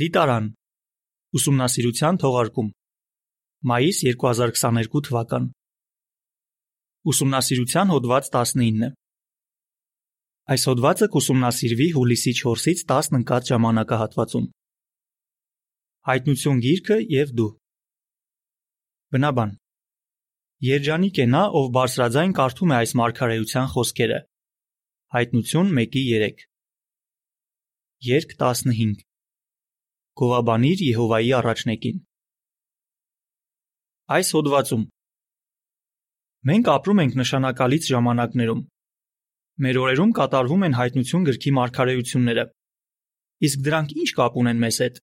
Դիտարան Ուսումնասիրության թողարկում Մայիս 2022 թվական Ուսումնասիրության հոդված 19 Այս հոդվածը կուսումնասիրվի հուլիսի 4-ից 10 ընկած ժամանակահատվածում Հայտնություն գիրքը եւ դու Բնաբան Երջանիկ է նա, ով բարձրաձայն կարդում է այս մարգարեության խոսքերը Հայտնություն 1:3 Երկ 15 Գովաբանիր Եհովայի առաջնեկին։ Այս հոդվածում. Մենք ապրում ենք նշանակալից ժամանակներում։ Մեր օրերում կատարվում են հայտնություն գրքի մարգարեությունները։ Իսկ դրանք ինչ կապ ունեն մեզ հետ։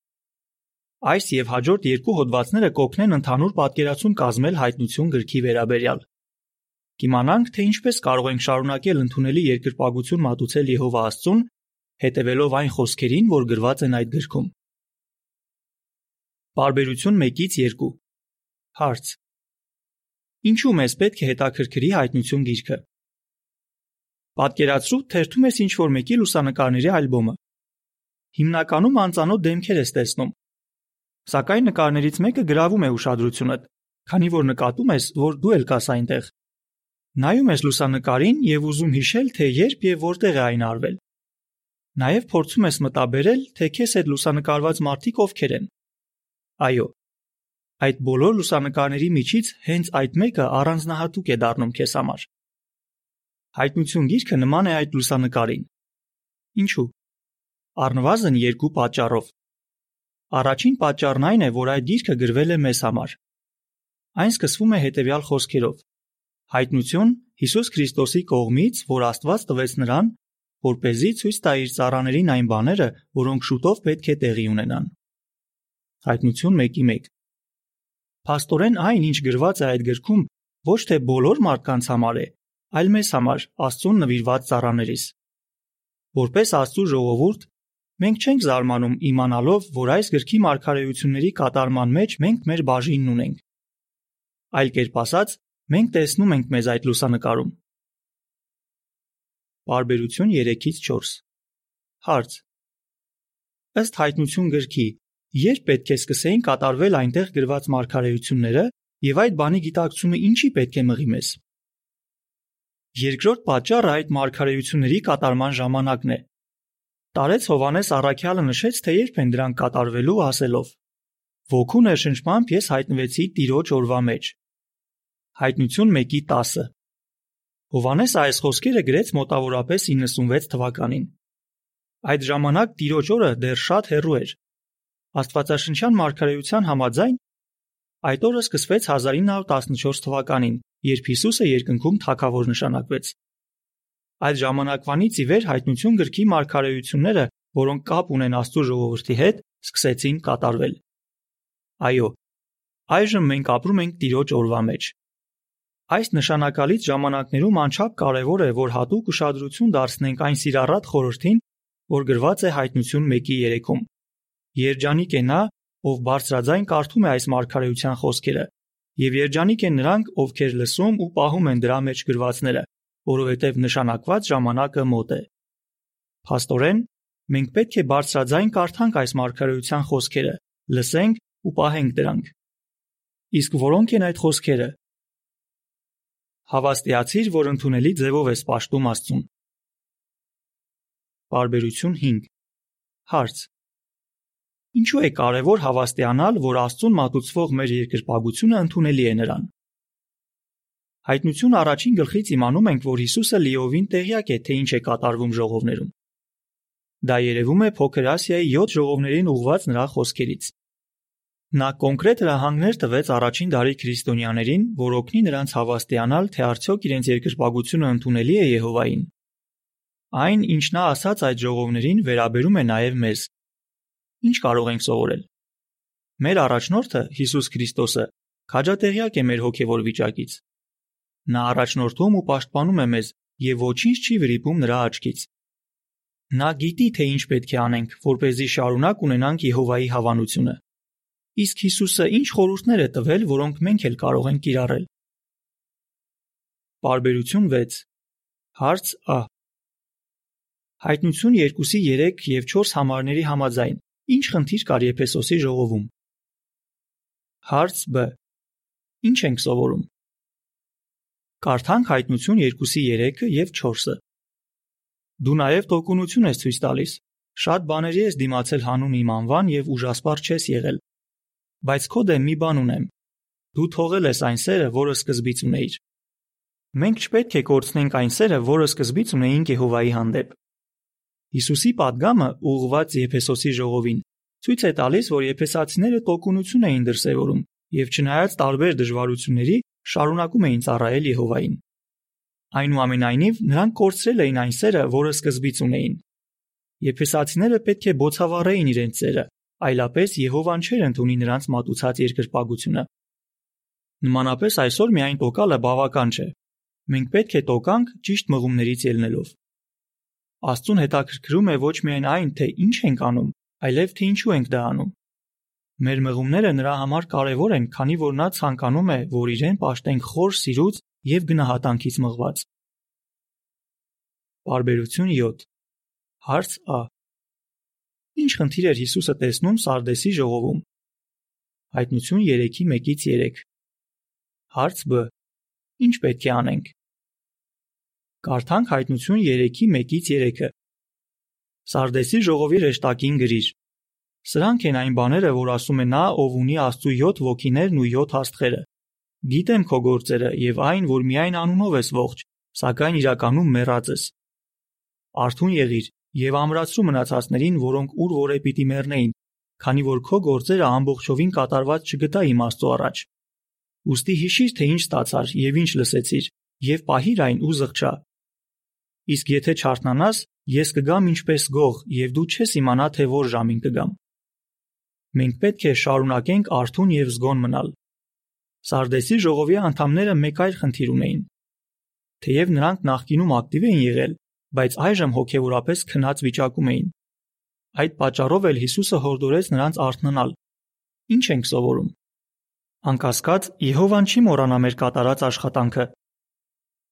Այս եւ հաջորդ երկու հոդվածները կօգնեն ընդհանուր պատկերացում կազմել հայտնություն գրքի վերաբերյալ։ Կիմանանք, թե ինչպես կարող ենք շարունակել ընդունելի երկրպագություն մատուցել Եհովա Աստծուն, հետևելով այն խոսքերին, որ գրված են այդ գրքում։ Պարբերություն 1-ից 2 Հարց. Ինչու մեզ պետք է հետաքրքրի հայտնություն գիրքը։ Պատկերացրու, թերթում ես ինչ-որ մեկի լուսանկարների ալբոմը։ Հիմնականում անծանոթ դեմքեր ես տեսնում։ Սակայն նկարներից մեկը գրավում է ուշադրությունդ, քանի որ նկատում ես, որ դու էլ կաս այնտեղ։ Նայում ես լուսանկարին եւ ուզում հիշել, թե երբ եւ որտեղ է այն արվել։ Նաև փորձում ես մտաբերել, թե քեզ այդ լուսանկարված մարդիկ ովքեր են։ Այո։ Այդ բոլոր լուսանկարների միջից հենց այդ մեկը առանձնահատուկ է դառնում քեզ համար։ Հայտնություն գիրքը նման է այդ լուսանկարին։ Ինչու՞։ Առնվազն երկու պատճառով։ Առաջին պատճառն այն է, որ այդ գիրքը գրվել է մեզ համար։ Այն սկսվում է հետևյալ խոսքերով. Հայտնություն Հիսուս Քրիստոսի կողմից, որ Աստված տվեց նրան, որ เป զի ցույց տա իր ծառաներին այն բաները, որոնք շուտով պետք է տեղի ունենան։ Հայտնություն 1:1 Փաստորեն այն, ինչ գրված է այդ գրքում, ոչ թե բոլոր մարդկանց համար է, այլ մեզ համար, Աստծուն նվիրված ծառաներիս։ Որպես Աստծո ժողովուրդ, մենք չենք զարմանում իմանալով, որ այս գրքի մարգարեությունների կատարման մեջ մենք մեր բաժինն ունենք։ Այլ կերպ ասած, մենք տեսնում ենք մեզ այդ լուսանկարում։ Բարբերություն 3-ից 4 Հարց. Ըստ հայտնություն գրքի, Երբ պետք է սկսեին կատարվել այնտեղ գրված մարգարեությունները եւ այդ բանի գիտակցումը ինչի պետք է մղի մեզ։ Երկրորդ պատճառը այդ մարգարեությունների կատարման ժամանակն է։ Տարեց Հովանես Առաքյալը նշեց, թե երբ են դրանք կատարվելու ասելով. Ոգու ներշնչմամբ ես հայտնվեցի Տիրոջ օրվա մեջ։ Հայտնություն 1:10 Հովանեսը այս խոսքերը գրեց մոտավորապես 96 թվականին։ Այդ ժամանակ Տիրոջ օրը դեռ շատ հեռու էր, Աստվածաշնչյան մարգարեության համաձայն այդ օրը սկսվեց 1914 թվականին, երբ Հիսուսը երկնքում թագավոր նշանակվեց։ Այդ ժամանակվանից ի վեր հայտնություն գրքի մարգարեությունները, որոնք կապ ունեն Աստծո ժողովրդի հետ, սկսեցին կատարվել։ Այո, այժմ մենք ապրում ենք Տիրոջ օրվա մեջ։ Այս նշանակալից ժամանակներում անչափ կարևոր է, որ հատուկ ուշադրություն դարձնենք այն սիրառատ խորհրդին, որ գրված է հայտնություն 1:3-ում։ Երջանիկ է նա, ով բարձրաձայն կարդում է այս մարգարեության խոսքերը, եւ երջանիկ են նրանք, ովքեր լսում ու պահում են դրա մեջ գրվածները, որովհետեւ նշանակված ժամանակը մոտ է։ Փաստորեն, մենք պետք է բարձրաձայն կարդանք այս մարգարեության խոսքերը, լսենք ու պահենք դրանք։ Իսկ որոնք են այդ խոսքերը։ Հավաստիացիր, որ ընդունելի ձևով ես ճաշտում Աստծուն։ Բարբերություն 5 Հարց. Ինչու է կարևոր հավաստիանալ, որ Աստծուն մատուցվող մեր երկրպագությունը ընդունելի է նրան։ Հայտնություն առաջին գլխից իմանում ենք, որ Հիսուսը լիովին տեղյակ է, թե ինչ է կատարվում ժողովներում։ Դա երևում է փոքր Ասիայի 7 ժողովներին ուղված նրա խոսքերից։ Նա կոնկրետ հրահանգներ տվեց առաջին դարի քրիստոնյաներին, որ օգնի նրանց հավաստիանալ, թե արդյոք իրենց երկրպագությունը ընդունելի է Եհովային։ Այն, ինչ նա ասաց այդ ժողովներին, վերաբերում է նաև մեզ, Ինչ կարող ենք սովորել։ Մեր առաջնորդը Հիսուս Քրիստոսը քաջատեղյակ է մեր հոգևոր վիճակից։ Նա առաջնորդում ու պաշտպանում է մեզ եւ ոչինչ չի վրիպում նրա աչքից։ Նա գիտի, թե ինչ պետք է անենք, որ เป զի շարունակ ունենանք Եհովայի հավանությունը։ Իսկ Հիսուսը ինչ խորհուրդներ է տվել, որոնք մենք էլ կարող ենք կիրառել։ Բարբերություն 6 Հարց Ա. Հայտնություն 2-ի 3 եւ 4 համարների համաձայն Ինչ խնդիր կար Եփեսոսի ժողովում։ Հարց Բ. Ինչ ենք սովորում։ Կարդանք հայտնություն 2-ի 3-ը եւ 4-ը։ Դու նաև տոկունություն ես ցույց տալիս։ Շատ բաների ես դիմացել հանուն իմ անվան եւ ուժասպառ չես եղել։ Բայց քո դեմ մի բան ունեմ։ Դու թողել ես այն սերը, որը սկզբից ունեիր։ Մենք չպետք է կորցնենք այն սերը, որը սկզբից ունեինք Եհովայի հանդեպ։ Հիսուսի падգամը ուղղված Եփեսոսի ժողովին ցույց է տալիս, որ եփեսացիները տոկունություն էին դրսևորում եւ չնայած տարբեր դժվարությունների շարունակում էին ծառայել Եհովային։ Այնուամենայնիվ նրանք կորցրել էին այն սերը, որը սկզբից ունեին։ Եփեսացիները պետք է բոցավառեին իրենց սերը, այլապես Եհովան չէր ընդունի նրանց մատուցած երկրպագությունը։ Նմանապես այսօր միայն տոկալը բավական չէ։ Մենք պետք է տոկանք ճիշտ մղումներից ելնելով։ Աստծուն հետաքրքրում է ոչ միայն այն, թե ինչ ենք անում, այլև թե ինչու ենք դա անում։ Մեր մղումները նրա համար կարևոր են, քանի որ նա ցանկանում է, որ իրեն պաշտենք խոր սիրուց եւ գնահատանքից մղված։ Բարբերություն 7 Հարց Ա. Ինչ խնդիր էր Հիսուսը տեսնում Սարդեսի ժողովում։ Հայտնություն 3-ի 1-ից 3 Հարց Բ. Ինչ պետք է անենք։ Կարդանք հայտնություն 3-ի 1-ից 3-ը։ Սարդեսի ժողովի ռեշտակին գրիր. Սրանք են այն բաները, որ ասում է նա, ով ունի Աստծո 7 ոգիներն ու 7 աստղերը։ Գիտեմ քո գործերը եւ այն, որ միայն անունով ես ողջ, սակայն իրականում մեռած ես։ Արթուն եղիր եւ ամրացրու մնացածներին, որոնք ուր որ է պիտի մեռնեին, քանի որ քո գործերը ամբողջովին կատարված չգտա իմ Աստծո առաջ։ Ոստի հիշիր, թե ինչ ստացար եւ ինչ լսեցիր, եւ պահիր այն ու զղջա։ Իսկ եթե չարթնանաս, Ես կգամ ինչպես գող, եւ դու չես իմանա թե որ ժամին կգամ։ Մենք պետք է շարունակենք արթուն եւ զգոն մնալ։ Սարդեսի ժողովի անդամները մեկ այլ խնդիր ունեին։ Թեև նրանք նախկինում ակտիվ էին եղել, բայց այժմ հոգեորապես քնած վիճակում էին։ Այդ պատճառով էլ Հիսուսը հորդորեց նրանց արթնանալ։ Ինչ ենք սովորում։ Անկասկած Եհովան չի մոռանա մեր կատարած աշխատանքը,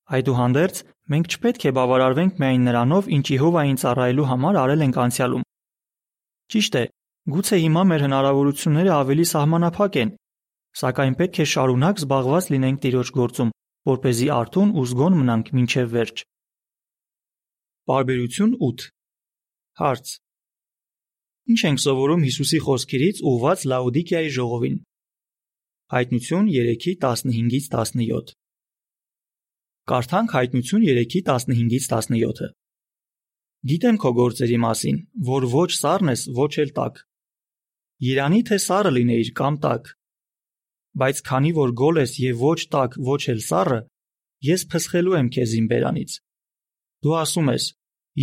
Այդուհանդերձ, մենք չպետք է բավարարվենք միայն նրանով, ինչ Եհովային ծառայելու համար արել ենք անցյալում։ Ճիշտ է, գուցե հիմա մեր հնարավորությունները ավելի սահմանափակ են, սակայն պետք է շարունակ զբաղված լինենք Տիրոջ գործում, որ เป զի արթուն ու զգոն մնանք մինչև վերջ։ Բարբերություն 8 Հարց. Ինչ ենք սովորում Հիսուսի խոսքերից ուղված Լաուդիկիայի ժողովին։ Հայտնություն 3-ի 15-ից 17 Կարդանք հայտնություն 3-ի 15-ից 17-ը։ Գիտեմ քո գործերի մասին, որ ոչ սառն ես, ոչ էլ տաք։ Երանի թե սառը լինեիր կամ տաք։ Բայց քանի որ գոլ ես եւ ոչ տաք, ոչ էլ սառը, ես փսխելու եմ քեզ իմ բերանից։ Դու ասում ես.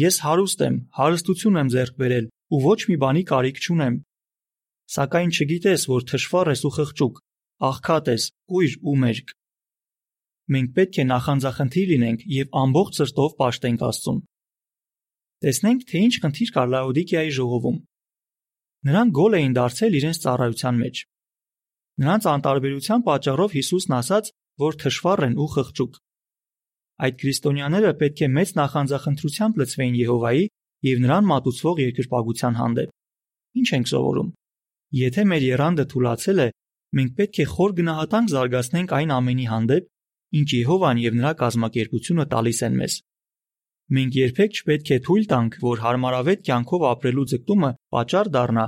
Ես հարուստ եմ, հարստություն եմ ձեռք բերել ու ոչ մի բանի կարիք չունեմ։ Սակայն չգիտես, որ թշվառ ես ու խղճուկ, աղքատ ես, կույր ու մերկ։ Մենք պետք է նախանձախնդիր լինենք եւ ամբողջ սրտով պաշտենք Աստծուն։ Տեսնենք, թե ինչ խնդիր կար Լաոդիկիայի ժողովում։ Նրանք գոլ էին դարձել իրենց ծառայության մեջ։ Նրանց անտարբերության պատճառով Հիսուսն ասաց, որ թշվառ են ու խղճուկ։ Այդ քրիստոնյաները պետք է մեծ նախանձախնդրությամբ լծվեին Եհովայի եւ նրան մատուցվող երկրպագության հանդեպ։ Ինչ ենք սովորում։ Եթե մեր երանդը թուլացել է, մենք պետք է խոր գնահատանք զարգացնենք այն ամենի հանդեպ, ինչ Եհովան եւ նրա կազմակերպությունը տալիս են մեզ։ Մենք երբեք չպետք է թույլ տանք, որ հարմարավետ կյանքով ապրելու ձգտումը պատճառ դառնա,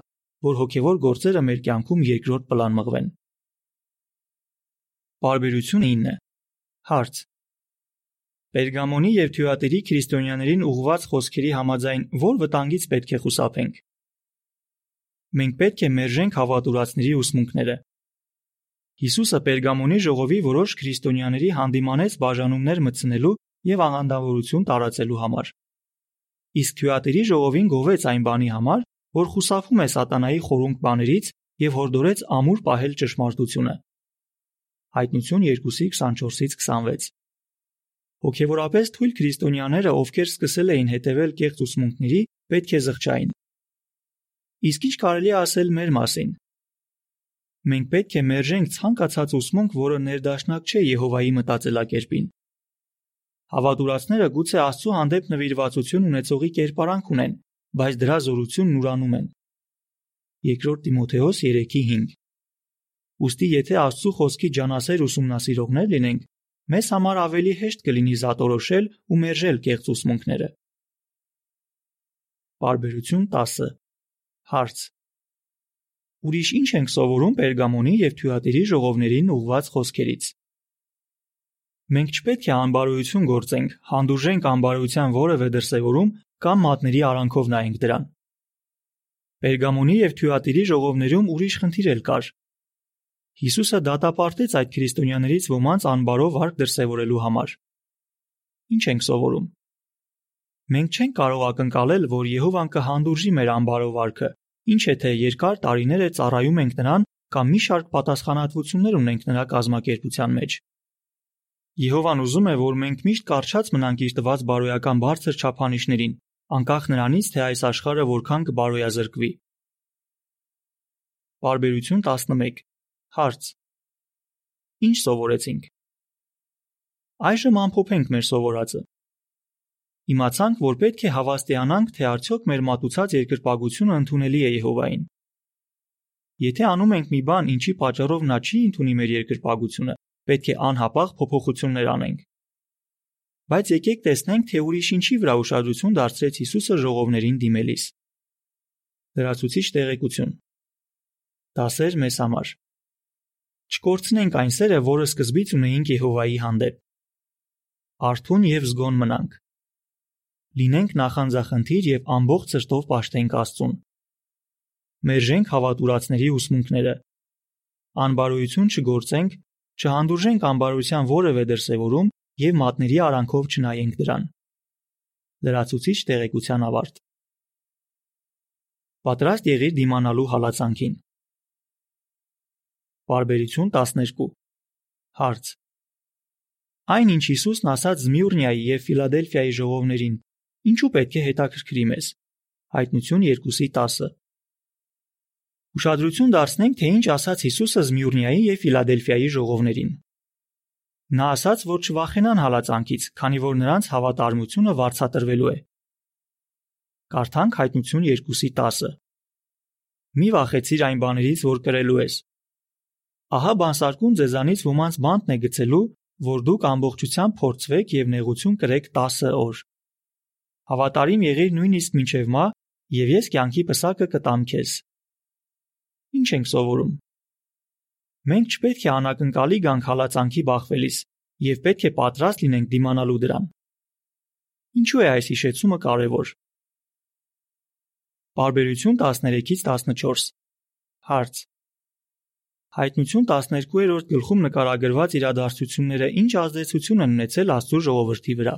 որ հոգեվոր գործերը մեր կյանքում երկրորդ պլան մղվեն։ Բարբերություն 9 Հարց. Պերգամոնի եւ Թյուատերի քրիստոնյաներին ուղված խոսքերի համաձայն ո՞ր վտանգից պետք է խուսափենք։ Մենք պետք է մերժենք հավատուրացների ուսմունքները։ Հիսուսը Պերգամոնի ժողովի որոշ քրիստոնյաների հանդիմանեց բաժանումներ մտցնելու եւ աղանդավորություն տարածելու համար։ Իսկ Թյուատերի ժողովին գովեց այն բանի համար, որ խուսափում է սատանայի խորունկ բաներից եւ հորդորեց ամուր պահել ճշմարտությունը։ Հայտնություն 2:24-ից 26 Հոգեվորապես թույլ քրիստոնյաները, ովքեր սկսել էին հետևել կեղծ ուսմունքների, պետք է զղջային։ Իսկ ինչ կարելի է ասել մեր մասին։ Մենք պետք է մերժենք ցանկացած ուսմունք, որը ներդաշնակ չէ Եհովայի մտածելակերպին։ Հավատուրացները գուցե Աստծո հանդեպ նվիրվածություն ունեցողի կերպարանք ունեն, բայց դրա զորությունն ուրանում են։ 2 Տիմոթեոս 3:5 Ոստի եթե Աստծո խոսքի ջանասեր ուսումնասիրողներ լինենք, մեզ համար ավելի հեշտ կլինի զատորոշել ու մերժել կեղծ ուսմունքները։ Բարբերություն 10 Հարց. Ուրիշ ինչ ենք սովորում Պերգամոնի եւ Թյուատիրի ժողովներին ուղված խոսքերից։ Մենք չպետք է անբարոյություն գործենք, հանդուրժենք անբարոյության որևէ դրսևորում կամ մատների արանքով նայենք դրան։ Պերգամոնի եւ Թյուատիրի ժողովներում ուրիշ խնդիր էլ կար։ Հիսուսը դատապարտեց այդ քրիստոնյաներից ոմանց անբարո վարք դրսևորելու համար։ Ինչ ենք սովորում։ Մենք չենք կարող ակնկալել, որ Եհովան կհանդուրժի մեր անբարո վարքը, ինչ է թե երկար տարիներ է ծառայում ենք նրան կամ մի շարք պատասխանատվություններ ունենք նրա կազմակերպության մեջ։ Եհովան ուզում է, որ մենք միշտ կարճած մնանք իր տված բարոյական բարձր չափանիշներին, անկախ նրանից, թե այս աշխարհը որքան կբարոյազրկվի։ Բարբերություն 11 Հարց. Ինչ սովորեցինք։ Այժմ ամփոփենք մեր սովորածը։ Իմացանք, որ պետք է հավաստիանանք, թե արդյոք մեր մատուցած երկրպագությունը ընդունելի է Եհովային։ Եթե անում ենք մի բան, ինչի պատճառով նա չի ընդունի մեր երկրպագությունը, պետք է անհապաղ փոփոխություններ անենք։ Բայց եկեք տեսնենք, թե ուրիշ ինչի վրա ուշադրություն դարձրեց Հիսուսը ժողովներին դիմելիս։ Լրացուցիչ տեղեկություն։ Դասեր մեզ համար։ Չկորցնենք այն սերը, որը սկզբից ունեինք Եհովայի հանդեպ։ Արթուն եւ զգոն մնանք։ Լինենք նախանձախնդիր եւ ամբողջ սրտով պաշտենք Աստծուն։ Մերժենք հավատուրացների ուսմունքները։ Անբարոյություն չգործենք, չհանդուրժենք անբարության որևէ դրսևորում եւ մատների արանքով չնայենք դրան։ Լրացուցիչ տեղեկության ավարտ։ Պատրաստ եղիր դիմանալու հալածանքին։ Բարբերություն 12 Հարց. Այն ինչ Հիսուսն ասաց Զմյուրնիայի եւ Ֆիլադելֆիայի ժողովներին, ինչու պետք է հետաքրքրի մեզ։ Հայտնություն 2:10 Ուշադրություն դարձնենք, թե ինչ ասաց Հիսուսը Զմյուրնիայի եւ Ֆիլադելֆիայի ժողովներին։ Նա ասաց, որ չվախենան հալածանքից, քանի որ նրանց հավատարմությունը վարձատրվելու է։ Կարդանք հայտնություն 2:10։ Մի վախեցիր այն բաներից, որ կրելու ես։ Ահա բանսարկուն ձեզանից ոմանց բանտն է գցելու, որ դուք ամբողջությամբ փորձվեք եւ նեղություն կրեք 10 օր։ Հավատարիմ եղիր նույնիսկ մինչև մա, եւ ես կյանքի պսակը կտամ քեզ։ Ինչ ենք սովորում։ Մենք չպետք է անակնկալի գանք հալածանքի բախվելիս եւ պետք է պատրաստ լինենք դիմանալու դրան։ Ինչու է այս հիշեցումը կարևոր։ Բարբերություն 13-ից 14 Հարց. Հայտնություն 12-րդ գլխում նկարագրված իրադարձությունները ինչ ազդեցություն են ունեցել Աստծո ժողովրդի վրա։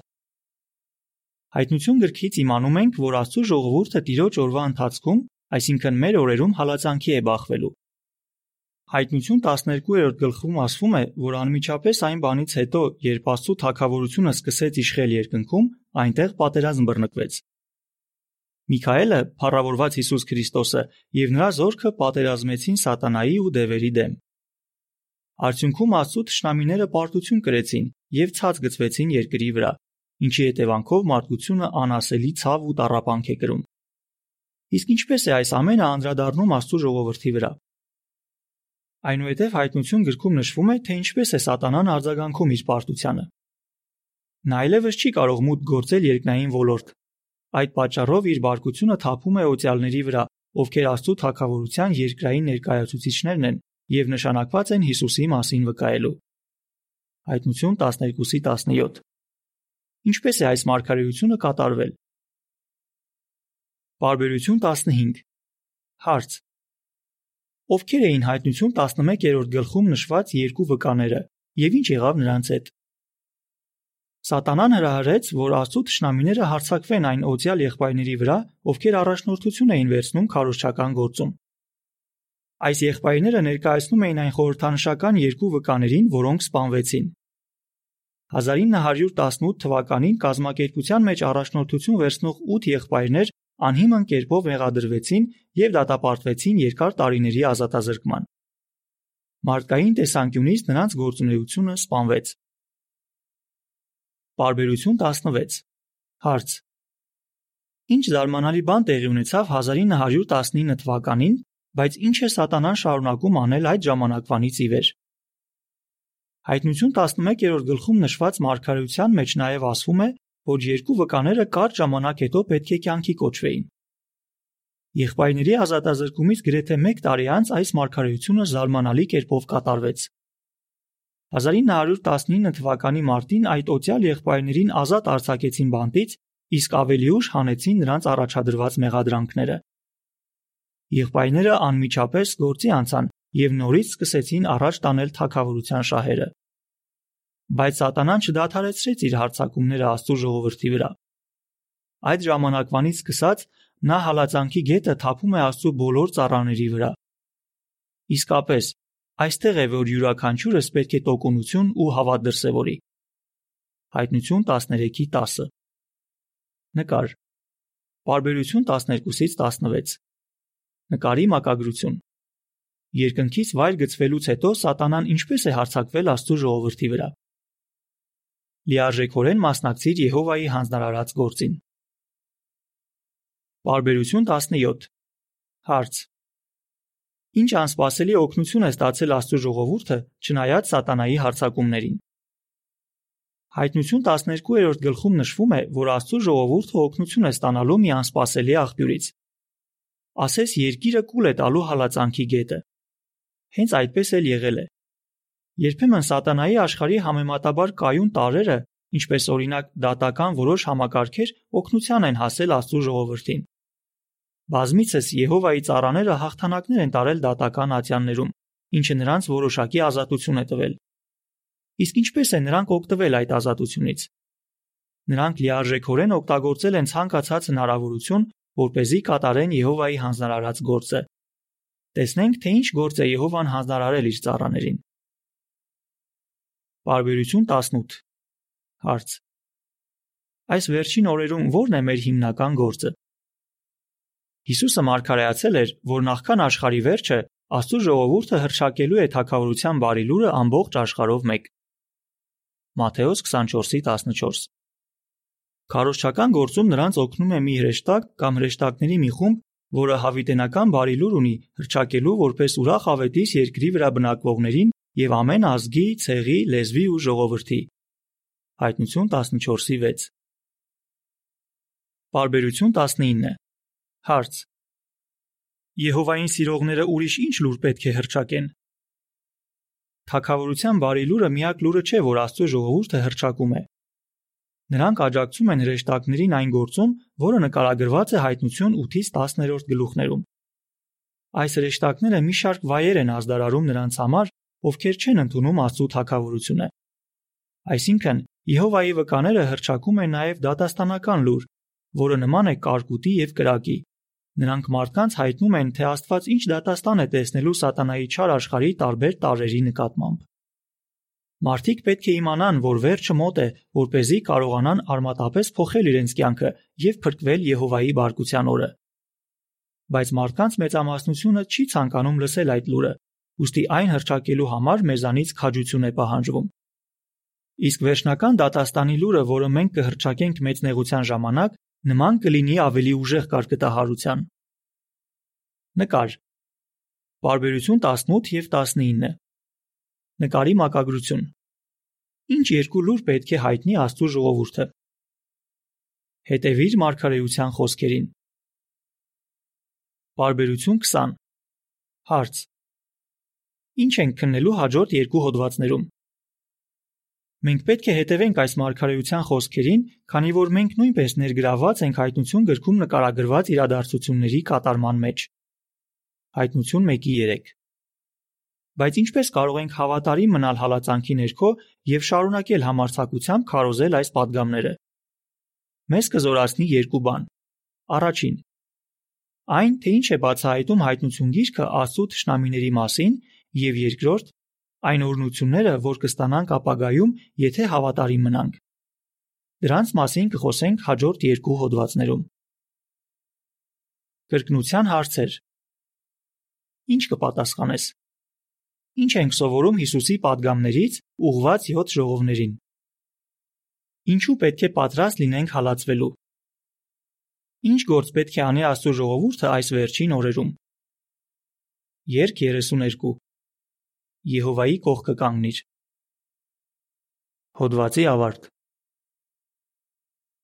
Հայտնություն գրքից իմանում ենք, որ Աստծո ժողովուրդը Տիրոջ օրվա ընթացքում այսինքն մեր օրերում հալածանքի է բախվելու։ Հայտնություն 12-րդ գլխում ասվում է, որ անմիջապես այն բանից հետո, երբ Աստծո թակավորությունը սկսեց իշխել երկնքում, այնտեղ պատերազմ բռնկվեց։ Միքայելը, փառավորված Հիսուս Քրիստոսը, եւ նրա զորքը պատերազմեցին սատանայի ու դևերի դեմ։ Արդյունքում Աստծո ճշնամիները պարտություն կրեցին եւ ցած գծվեցին երկրի վրա, ինչի հետևանքով մարդկությունը անասելի ցավ ու տառապանք է կրում։ Իսկ ինչպես է այս ամենը անդրադառնում Աստծո ժողովրդի վրա։ Այնուհետև հայտնություն գրքում նշվում է, թե ինչպես է սատանան արձագանքում իր պարտությանը։ Նա այլևս չի կարող մուտք գործել երկնային ոլորտ։ Այդ պատճառով իր բարկությունը թափում է օծյալների վրա, ովքեր Աստծո թակավորության երկրային ներկայացուցիչներն են եւ նշանակված են Հիսուսի մասին վկայելու։ Հայտնություն 12:17 Ինչպես է այս մարգարեությունը կատարվել։ Բարբերություն 15 Հարց. Ովքեր էին հայտնություն 11-րդ գլխում նշված երկու վկաները եւ ինչ եղավ նրանց հետ։ Սատանան հրահրեց, որ Աստծո ճշնամիները հարցակվեն այն օծյալ եղբայրների վրա, ովքեր առաջնորդություն էին վերցնում քարոշչական գործում։ Այս եղբայրները ներկայացնում էին այն խորհրդանշական երկու վկաներին, որոնք սպանվեցին։ 1918 թվականին կազմակերպության մեջ առաջնորդություն վերցնող 8 եղբայրներ անհիմն կերպով մեղադրվեցին եւ դատապարտվեցին երկար տարիների ազատազրկման։ Մարդկային տեսանկյունից նրանց գործունեությունը սպանվեց։ Բարբերություն 16 Հարց. Ինչ զարմանալի բան տեղի ունեցավ 1919 թվականին, Բայց ինչ է սատանան շարունակում անել այդ ժամանակվանից ի վեր։ Հայտնություն 11-րդ գլխում նշված մարգարեության մեջ նաև ասվում է, որ երկու վկաները կարճ ժամանակ հետո պետք է կյանքի կոչվեին։ Եղբայրների ազատազրկումից գրեթե 1 տարի անց այս մարգարեությունը զարմանալի կերպով կատարվեց։ 1919 թվականի մարտին այդ օծյալ եղբայրներին ազատ արձակեցին բանտից, իսկ ավելի ուշ հանեցին նրանց առաջադրված մեղադրանքները։ Եղբայրները անմիջապես գործի անցան եւ նորից սկսեցին առաջ տանել թակավորության շահերը։ Բայց Սատանան չդադարեցրեց իր հարձակումները Աստծո ժողովրդի վրա։ Այդ ժամանակվանից սկսած նա հալածանքի գետը թափում է Աստծո բոլոր ծառաների վրա։ Իսկապես, Այստեղ է, որ յուրաքանչյուրս պետք է տոկունություն ու հավատ դրսևորի։ Հայտնություն 13-ի 10 Նկար. Բարբերություն 12-ից 16 Նկարի մակագրություն Երկնքից վայր գծվելուց հետո սատանան ինչպես է հարձակվել Աստծո ժողովրդի վրա։ Լիարժեքորեն մասնակցիր Եհովայի հանձնարարած գործին։ Բարբերություն 17 Հարց. Ինչ անսպասելի օգնություն է ստացել Աստծո ժողովուրդը, չնայած սատանայի հարձակումներին։ Հայտնություն 12-րդ գլխում նշվում է, որ Աստծո ժողովուրդը օգնություն է ստանալու մի անսպասելի աղբյուրից։ Ասես երկիրը կուլ է տալու հալածանքի գետը։ Հենց այդպես էլ եղել է։ Երբեմն սատանայի աշխարհի համեմատաբար կայուն տարրերը, ինչպես օրինակ դատական որոշ համակարգեր, օգնության են հասել Աստծո ժողովրդին։ Բազմիցս Եհովայի ծառաները հաղթանակներ են տարել դատական ատյաններում, ինչը նրանց որոշակի ազատություն է տվել։ Իսկ ինչպես է նրանք օգտվել այդ ազատությունից։ Նրանք լիարժեքորեն օգտագործել են ցանկացած հնարավորություն, որ เป զի կատարեն Եհովայի հանձնարարած գործը։ Տեսնենք, թե ինչ գործ է Եհովան հանձնարարել իր ծառաներին։ Բարբերություն 18 Հարց. Այս վերջին օրերում ո՞րն է մեր հիմնական գործը։ Հիսուսը մարգարեացել էր, որ նախքան աշխարհի վերջը Աստծո ժողովուրդը հրճակելու է թակավորության բարի լուրը ամբողջ աշխարհով մեկ։ Մատթեոս 24:14 Քարոշչական գործում նրանց օգնում է մի հրեշտակ կամ հրեշտակների մի խումբ, որը հավիտենական բարի լուր ունի հրճակելու որպես ուրախ ավետիս երկրի վրա բնակվողներին եւ ամեն ազգի, ցեղի, լեզվի ու ժողովրդի։ Հայտնություն 14:6 Բարբերություն 19 Հարց. Եհովային սիրողները ուրիշ ինչ լուր պետք է հրճակեն։ Թագավորության բարի լուրը միակ լուրը չէ, որ Աստծո ժողովուրդը հրճակում է։ Նրանք աջակցում են հրեշտակներին այն գործում, որը նկարագրված է հայտնություն 8-ից 10-րդ գլուխներում։ Այս հրեշտակները մի շարք վայեր են ազդարարում նրանց համար, ովքեր չեն ընդունում Աստծո թագավորությունը։ Այսինքն, Եհովայի վկաները հրճակում են նաև դատաստանական լուր, որը նման է կարկուտի եւ կրակի։ Նրանք մարդկանց հայտնում են, թե Աստված ինչ դատաստան է տեսնելու սատանայի չար աշխարհի տարբեր տարրերի նկատմամբ։ Մարդիկ պետք է իմանան, որ վերջը մոտ է, որ เป զի կարողանան արմատապես փոխել իրենց կյանքը եւ փրկվել Եհովայի բարկության օրը։ Բայց մարդկանց մեծամասնությունը չի ցանկանում լսել այդ լուրը, ուստի այն հրճակելու համար մեզանից քաջություն է պահանջվում։ Իսկ վերջնական դատաստանի լուրը, որը մենք կհրճակենք մեծ նեղության ժամանակ, Նման կլինի ավելի ուժեղ կարկտահարության։ Նկար. Բարբերություն 18 եւ 19 Նկարի մակագրություն. Ինչ երկու լուր պետք է հայտնի Աստծո ժողովուրդը Հետևիր մարգարեության խոսքերին Բարբերություն 20 Հարց. Ինչ ենք քննելու հաջորդ երկու հոդվածներում Մենք պետք է հետևենք այս մարգարեության խոսքերին, քանի որ մենք նույնպես ներգրաված ենք հայտնություն գրքում նկարագրված իրադարձությունների կատարման մեջ։ Հայտնություն 1:3 Բայց ինչպե՞ս կարող ենք հավատարիմ մնալ հալածանքի ներքո եւ շարունակել համարձակությամբ քարոզել այս պատգամները։ Մեզ կզորացնի երկու բան։ Առաջին՝ այն, թե ինչ է բացահայտում հայտնություն գիրքը Աստծո ճշնամիների մասին, եւ երկրորդ՝ այն օրնությունները, որ կստանանք ապագայում, եթե հավատարիմ մնանք։ Դրանց մասին կխոսենք հաջորդ երկու հոդվածներում։ Կրկնության հարցեր։ Ինչ կպատասխանես։ Ինչ ենք սովորում Հիսուսի падգամներից՝ ուղված 7 ժողովներին։ Ինչու պետք է պատրաստ լինենք հալածվելու։ Ինչ գործ պետք է անի Աստծո ժողովուրդը այս վերջին օրերում։ Երկ 32 Եհովայի կողքը կանգնիր։ Հոդվացի ավարտ